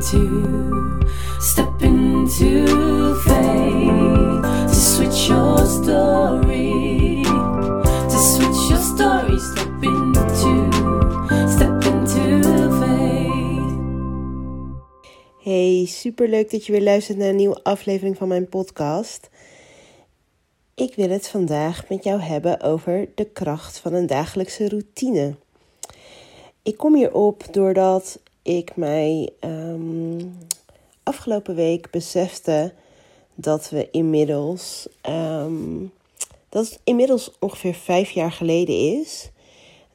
into, step into faith to switch your story, to switch your story, step into, step into. Hey, superleuk dat je weer luistert naar een nieuwe aflevering van mijn podcast. Ik wil het vandaag met jou hebben over de kracht van een dagelijkse routine. Ik kom hierop doordat ik mij ehm, afgelopen week besefte dat we inmiddels, ehm, dat het inmiddels ongeveer vijf jaar geleden is,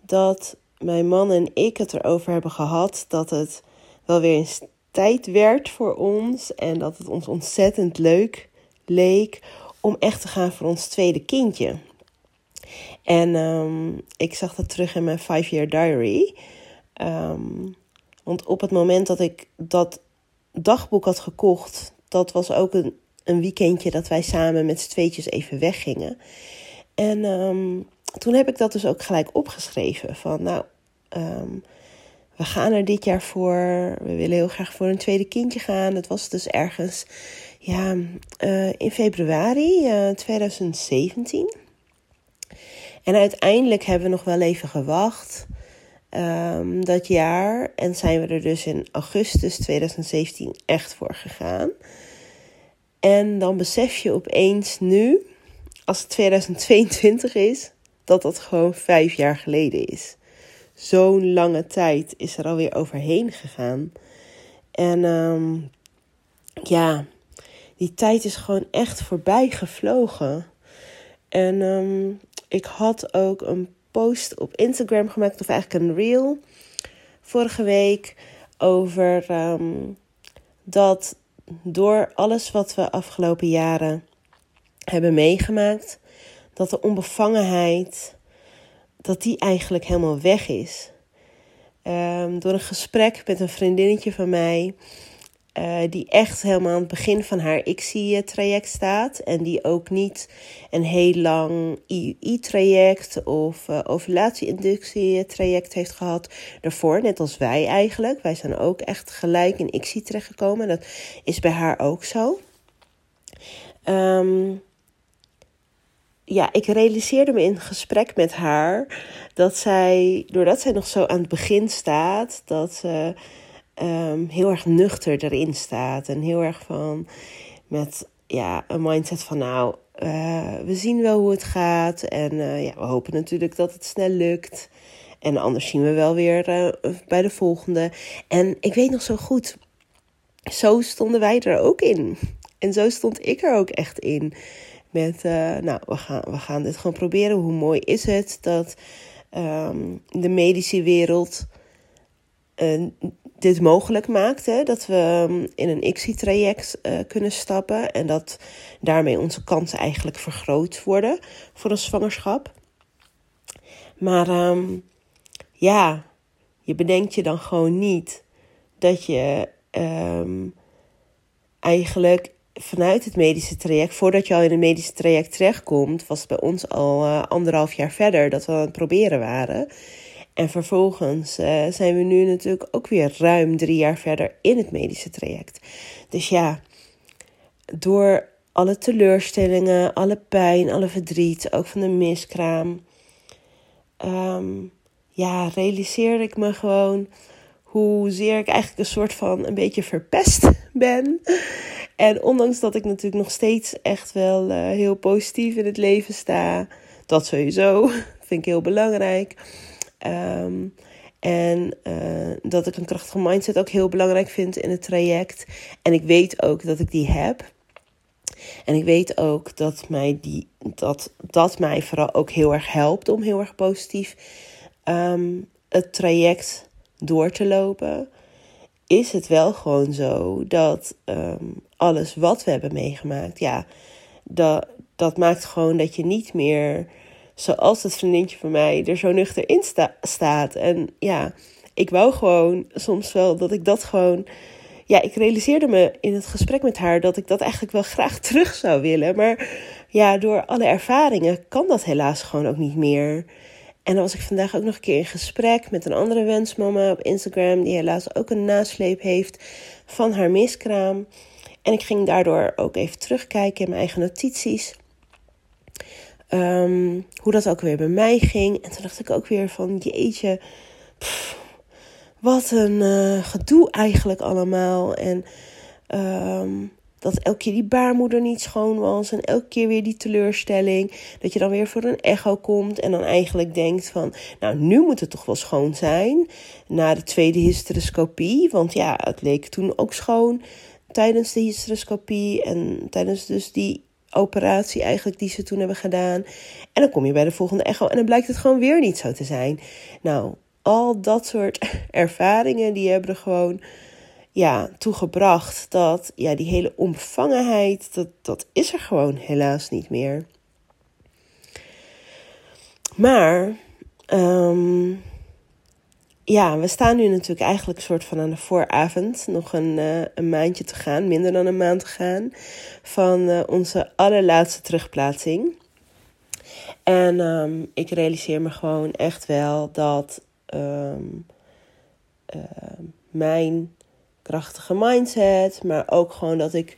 dat mijn man en ik het erover hebben gehad dat het wel weer eens tijd werd voor ons en dat het ons ontzettend leuk leek om echt te gaan voor ons tweede kindje. En ehm, ik zag dat terug in mijn five-year diary. Want op het moment dat ik dat dagboek had gekocht, dat was ook een, een weekendje dat wij samen met z'n tweetjes even weggingen. En ehm, toen heb ik dat dus ook gelijk opgeschreven. Van nou, we gaan er dit jaar voor. We willen heel graag voor een tweede kindje gaan. Het was dus ergens ja, uh, in februari uh, eh, 2017. En uiteindelijk hebben we nog wel even gewacht um, dat jaar. En zijn we er dus in augustus 2017 echt voor gegaan. En dan besef je opeens nu, als het 2022 is, dat dat gewoon vijf jaar geleden is. Zo'n lange tijd is er alweer overheen gegaan. En um, ja, die tijd is gewoon echt voorbij gevlogen. En um, ik had ook een post op Instagram gemaakt, of eigenlijk een reel, vorige week, over um, dat door alles wat we afgelopen jaren hebben meegemaakt, dat de onbevangenheid, dat die eigenlijk helemaal weg is. Um, door een gesprek met een vriendinnetje van mij uh, die echt helemaal aan het begin van haar ICSI-traject staat. En die ook niet een heel lang IUI-traject of uh, ovulatie-inductie-traject heeft gehad daarvoor. Net als wij eigenlijk. Wij zijn ook echt gelijk in ICSI terechtgekomen. Dat is bij haar ook zo. Um, ja, ik realiseerde me in gesprek met haar dat zij, doordat zij nog zo aan het begin staat, dat ze um, heel erg nuchter erin staat. En heel erg van met ja, een mindset van nou, uh, we zien wel hoe het gaat. En uh, ja, we hopen natuurlijk dat het snel lukt. En anders zien we wel weer uh, bij de volgende. En ik weet nog zo goed, zo stonden wij er ook in. En zo stond ik er ook echt in. Met, nou, we gaan, we gaan dit gewoon proberen. Hoe mooi is het dat um, de medische wereld dit mogelijk maakt. Hè, dat we um, in een ICSI-traject uh, kunnen stappen. En dat daarmee onze kansen eigenlijk vergroot worden voor een zwangerschap. Maar um, ja, je bedenkt je dan gewoon niet dat je um, eigenlijk vanuit het medische traject, voordat je al in het medische traject terechtkomt, was het bij ons al uh, anderhalf jaar verder dat we aan het proberen waren. En vervolgens uh, zijn we nu natuurlijk ook weer ruim drie jaar verder in het medische traject. Dus ja, door alle teleurstellingen, alle pijn, alle verdriet, ook van de miskraam. Um, ja, realiseerde ik me gewoon hoezeer ik eigenlijk een soort van een beetje verpest ben. En ondanks dat ik natuurlijk nog steeds echt wel uh, heel positief in het leven sta, dat sowieso vind ik heel belangrijk. Um, en uh, dat ik een krachtige mindset ook heel belangrijk vind in het traject. En ik weet ook dat ik die heb. En ik weet ook dat mij, die, dat, dat mij vooral ook heel erg helpt om heel erg positief um, het traject door te lopen. Is het wel gewoon zo dat um, alles wat we hebben meegemaakt, ja, dat, dat maakt gewoon dat je niet meer zoals het vriendinnetje van mij er zo nuchter in staat. En ja, ik wou gewoon soms wel dat ik dat gewoon. Ja, ik realiseerde me in het gesprek met haar dat ik dat eigenlijk wel graag terug zou willen. Maar ja, door alle ervaringen kan dat helaas gewoon ook niet meer. En dan was ik vandaag ook nog een keer in gesprek met een andere wensmama op Instagram, die helaas ook een nasleep heeft van haar miskraam. En ik ging daardoor ook even terugkijken in mijn eigen notities. Ehm, hoe dat ook weer bij mij ging. En toen dacht ik ook weer van, jeetje, wat een uh, gedoe eigenlijk allemaal. En um, dat elke keer die baarmoeder niet schoon was. En elke keer weer die teleurstelling. Dat je dan weer voor een echo komt. En dan eigenlijk denkt van, nou nu moet het toch wel schoon zijn. Na de tweede hysteroscopie. Want ja, het leek toen ook schoon tijdens de hysteroscopie. En tijdens dus die operatie eigenlijk die ze toen hebben gedaan. En dan kom je bij de volgende echo en dan blijkt het gewoon weer niet zo te zijn. Nou, al dat soort ervaringen die hebben er gewoon ja, toegebracht dat ja, die hele omvangenheid, dat, dat is er gewoon helaas niet meer. Maar um, ja, we staan nu natuurlijk eigenlijk soort van aan de vooravond. Nog een, uh, een maandje te gaan, minder dan een maand te gaan. Van uh, onze allerlaatste terugplaatsing. En um, ik realiseer me gewoon echt wel dat um, uh, mijn krachtige mindset, maar ook gewoon dat ik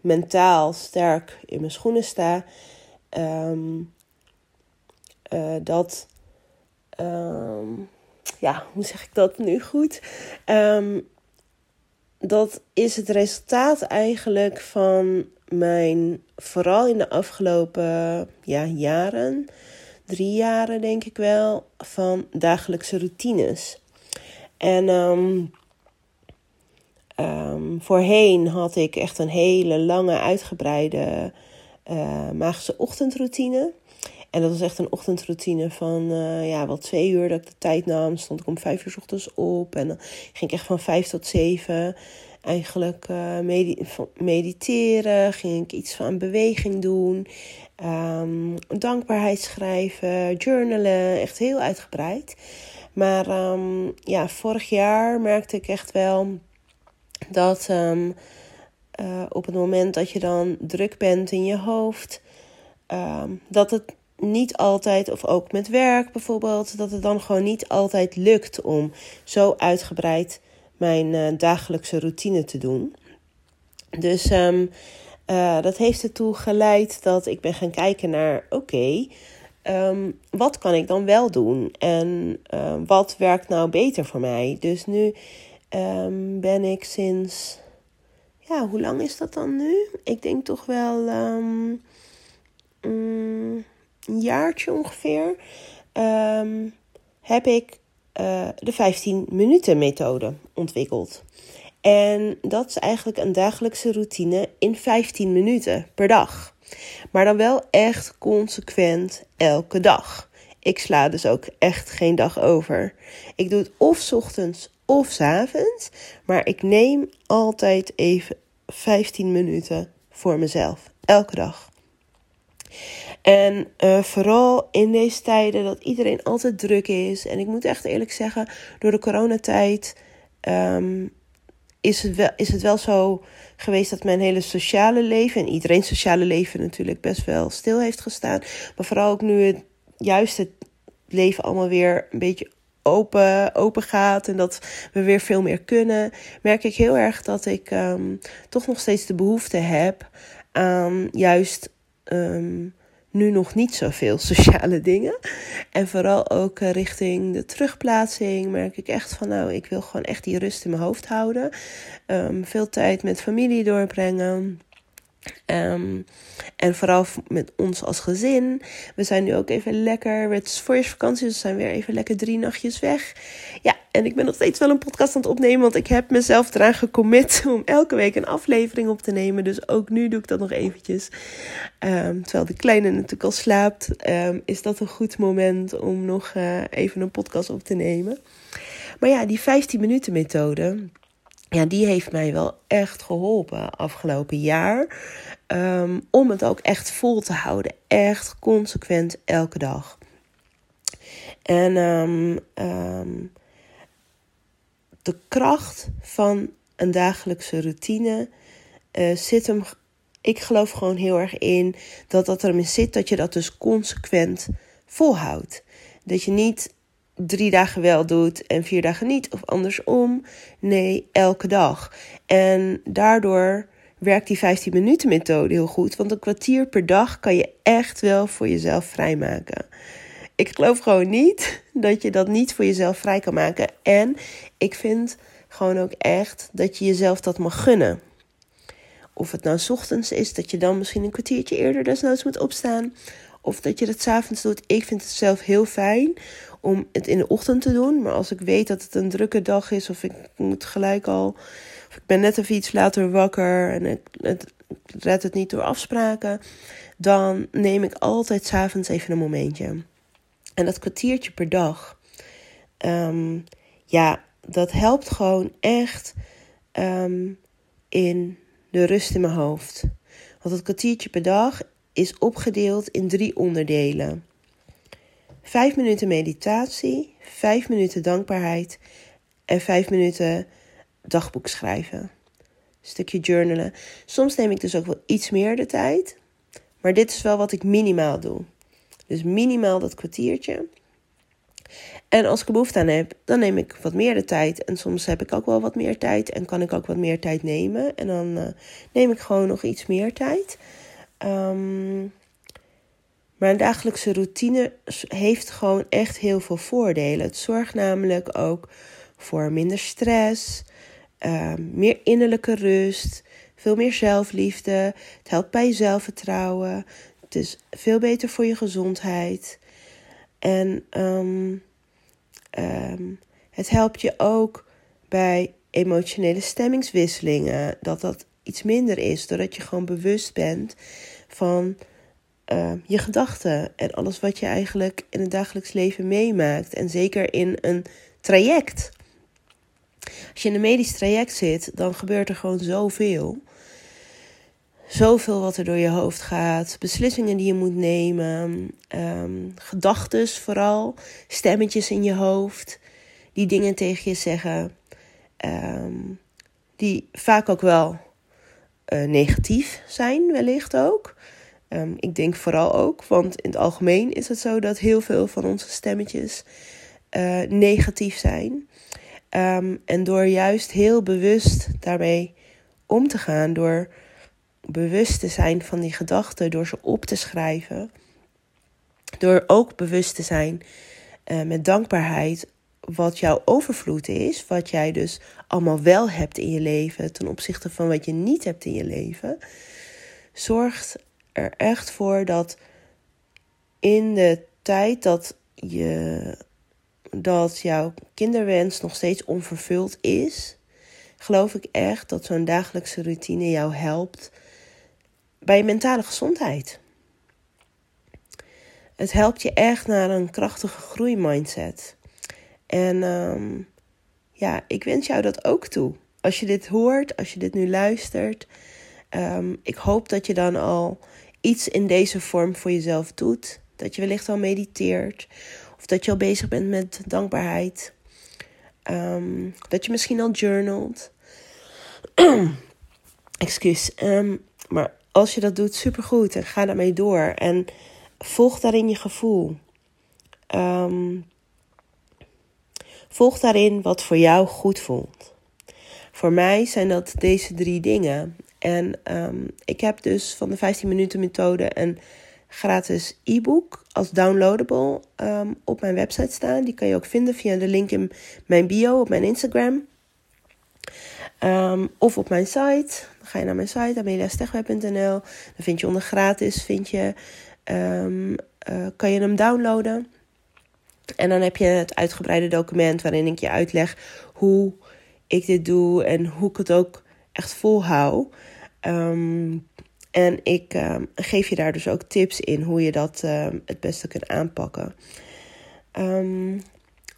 mentaal sterk in mijn schoenen sta. Dat ja, hoe zeg ik dat nu goed? Um, dat is het resultaat eigenlijk van mijn, vooral in de afgelopen ja, jaren, drie jaren denk ik wel, van dagelijkse routines. En um, um, voorheen had ik echt een hele lange, uitgebreide uh, magische ochtendroutine. En dat was echt een ochtendroutine van uh, ja, wel twee uur dat ik de tijd nam. Stond ik om vijf uur s ochtends op. En dan ging ik echt van vijf tot zeven eigenlijk uh, mediteren. Ging ik iets van beweging doen. Um, dankbaarheid schrijven, journalen. Echt heel uitgebreid. Maar um, ja, vorig jaar merkte ik echt wel dat um, uh, op het moment dat je dan druk bent in je hoofd, dat het niet altijd, of ook met werk bijvoorbeeld, dat het dan gewoon niet altijd lukt om zo uitgebreid mijn uh, dagelijkse routine te doen. Dus um, uh, dat heeft ertoe geleid dat ik ben gaan kijken naar: oké, um, wat kan ik dan wel doen? En uh, wat werkt nou beter voor mij? Dus nu um, ben ik sinds. Ja, hoe lang is dat dan nu? Ik denk toch wel. Um, een jaartje ongeveer, um, heb ik uh, de 15 minuten methode ontwikkeld. En dat is eigenlijk een dagelijkse routine in 15 minuten per dag. Maar dan wel echt consequent elke dag. Ik sla dus ook echt geen dag over. Ik doe het of ochtends of s avonds. Maar ik neem altijd even 15 minuten voor mezelf. Elke dag. En uh, vooral in deze tijden dat iedereen altijd druk is. En ik moet echt eerlijk zeggen, door de coronatijd um, is, het wel, is het wel zo geweest dat mijn hele sociale leven, en iedereen sociale leven natuurlijk best wel stil heeft gestaan. Maar vooral ook nu het juist het leven allemaal weer een beetje open, open gaat en dat we weer veel meer kunnen, merk ik heel erg dat ik um, toch nog steeds de behoefte heb aan juist. Um, nu nog niet zoveel sociale dingen. En vooral ook eh, richting de terugplaatsing merk ik echt van nou, ik wil gewoon echt die rust in mijn hoofd houden. Um, veel tijd met familie doorbrengen. Um, en vooral met ons als gezin. We zijn nu ook even lekker. Het is voorjaarsvakantie, dus we zijn weer even lekker drie nachtjes weg. Ja, en ik ben nog steeds wel een podcast aan het opnemen. Want ik heb mezelf eraan gecommit om elke week een aflevering op te nemen. Dus ook nu doe ik dat nog eventjes. Um, terwijl de kleine natuurlijk al slaapt, um, is dat een goed moment om nog uh, even een podcast op te nemen. Maar ja, die 15 minuten methode ja, die heeft mij wel echt geholpen afgelopen jaar. Um, om het ook echt vol te houden. Echt consequent elke dag. En um, um, de kracht van een dagelijkse routine uh, zit hem. Ik geloof gewoon heel erg in dat dat erin zit dat je dat dus consequent volhoudt. Dat je niet drie dagen wel doet en vier dagen niet, of andersom. Nee, elke dag. En daardoor werkt die 15 minuten methode heel goed. Want een kwartier per dag kan je echt wel voor jezelf vrijmaken. Ik geloof gewoon niet dat je dat niet voor jezelf vrij kan maken. En ik vind gewoon ook echt dat je jezelf dat mag gunnen. Of het nou s ochtends is, dat je dan misschien een kwartiertje eerder desnoods moet opstaan. Of dat je het s'avonds doet. Ik vind het zelf heel fijn om het in de ochtend te doen. Maar als ik weet dat het een drukke dag is, of ik moet gelijk al. Of ik ben net even iets later wakker en ik, het, red het niet door afspraken. Dan neem ik altijd s'avonds even een momentje. En dat kwartiertje per dag. ehm, ja, dat helpt gewoon echt ehm, in de rust in mijn hoofd. Want dat kwartiertje per dag is opgedeeld in drie onderdelen. Vijf minuten meditatie, vijf minuten dankbaarheid en vijf minuten dagboek schrijven. Stukje journalen. Soms neem ik dus ook wel iets meer de tijd. Maar dit is wel wat ik minimaal doe. Dus minimaal dat kwartiertje. En als ik behoefte aan heb, dan neem ik wat meer de tijd. En soms heb ik ook wel wat meer tijd en kan ik ook wat meer tijd nemen. En dan uh, neem ik gewoon nog iets meer tijd. Um, maar een dagelijkse routine heeft gewoon echt heel veel voordelen. Het zorgt namelijk ook voor minder stress, uh, meer innerlijke rust, veel meer zelfliefde. Het helpt bij je zelfvertrouwen. Het is veel beter voor je gezondheid. En um, het helpt je ook bij emotionele stemmingswisselingen. Dat dat iets minder is, doordat je gewoon bewust bent van uh, je gedachten en alles wat je eigenlijk in het dagelijks leven meemaakt. En zeker in een traject. Als je in een medisch traject zit, dan gebeurt er gewoon zoveel. Zoveel wat er door je hoofd gaat, beslissingen die je moet nemen, um, gedachten vooral, stemmetjes in je hoofd die dingen tegen je zeggen, um, die vaak ook wel uh, negatief zijn, wellicht ook. Um, ik denk vooral ook, want in het algemeen is het zo dat heel veel van onze stemmetjes uh, negatief zijn. Um, en door juist heel bewust daarmee om te gaan, door bewust te zijn van die gedachten, door ze op te schrijven, door ook bewust te zijn uh, met dankbaarheid wat jouw overvloed is, wat jij dus allemaal wel hebt in je leven ten opzichte van wat je niet hebt in je leven, zorgt er echt voor dat in de tijd dat je dat jouw kinderwens nog steeds onvervuld is, geloof ik echt dat zo'n dagelijkse routine jou helpt bij je mentale gezondheid. Het helpt je echt naar een krachtige groeimindset. En um, ja, ik wens jou dat ook toe. Als je dit hoort, als je dit nu luistert, um, ik hoop dat je dan al iets in deze vorm voor jezelf doet. Dat je wellicht al mediteert. Of dat je al bezig bent met dankbaarheid. Um, dat je misschien al journalt. Excuus. Um, maar als je dat doet, supergoed. En ga daarmee door. En volg daarin je gevoel. Um, volg daarin wat voor jou goed voelt. Voor mij zijn dat deze drie dingen. En um, ik heb dus van de 15 minuten methode een gratis e-book als downloadable um, op mijn website staan. Die kan je ook vinden via de link in mijn bio op mijn Instagram. Um, of op mijn site. Dan ga je naar mijn site, ameliastegweb.nl. Dan vind je onder gratis, vind je, uh, kan je hem downloaden. En dan heb je het uitgebreide document waarin ik je uitleg hoe ik dit doe en hoe ik het ook echt volhoud. Um, en ik um, geef je daar dus ook tips in hoe je dat um, het beste kunt aanpakken.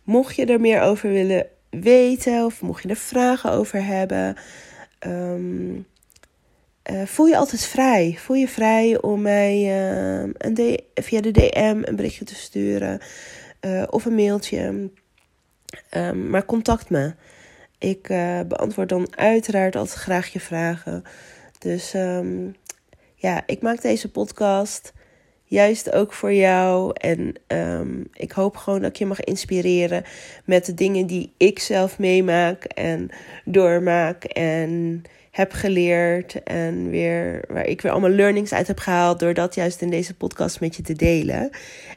Mocht je er meer over willen weten of mocht je er vragen over hebben, uh, voel je altijd vrij. Voel je vrij om mij een via de DM een berichtje te sturen uh, of een mailtje. maar contact me. Ik uh, beantwoord dan uiteraard altijd graag je vragen. Dus um, ja, ik maak deze podcast juist ook voor jou. En ehm, ik hoop gewoon dat ik je mag inspireren met de dingen die ik zelf meemaak en doormaak en heb geleerd. En weer, waar ik weer allemaal learnings uit heb gehaald door dat juist in deze podcast met je te delen.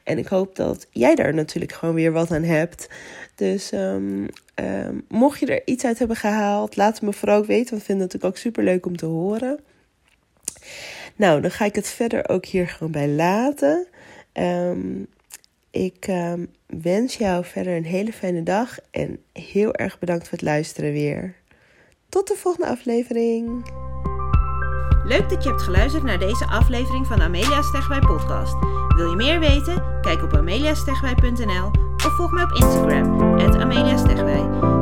En ik hoop dat jij daar natuurlijk gewoon weer wat aan hebt. Dus ehm, ehm, mocht je er iets uit hebben gehaald, laat het me vooral ook weten. We vinden het natuurlijk ook super leuk om te horen. Nou, dan ga ik het verder ook hier gewoon bij laten. Um, ik um, wens jou verder een hele fijne dag en heel erg bedankt voor het luisteren weer. Tot de volgende aflevering. Leuk dat je hebt geluisterd naar deze aflevering van Amelia Stegwij podcast. Wil je meer weten? Kijk op ameliastegwij.nl of volg mij op Instagram, Amelia.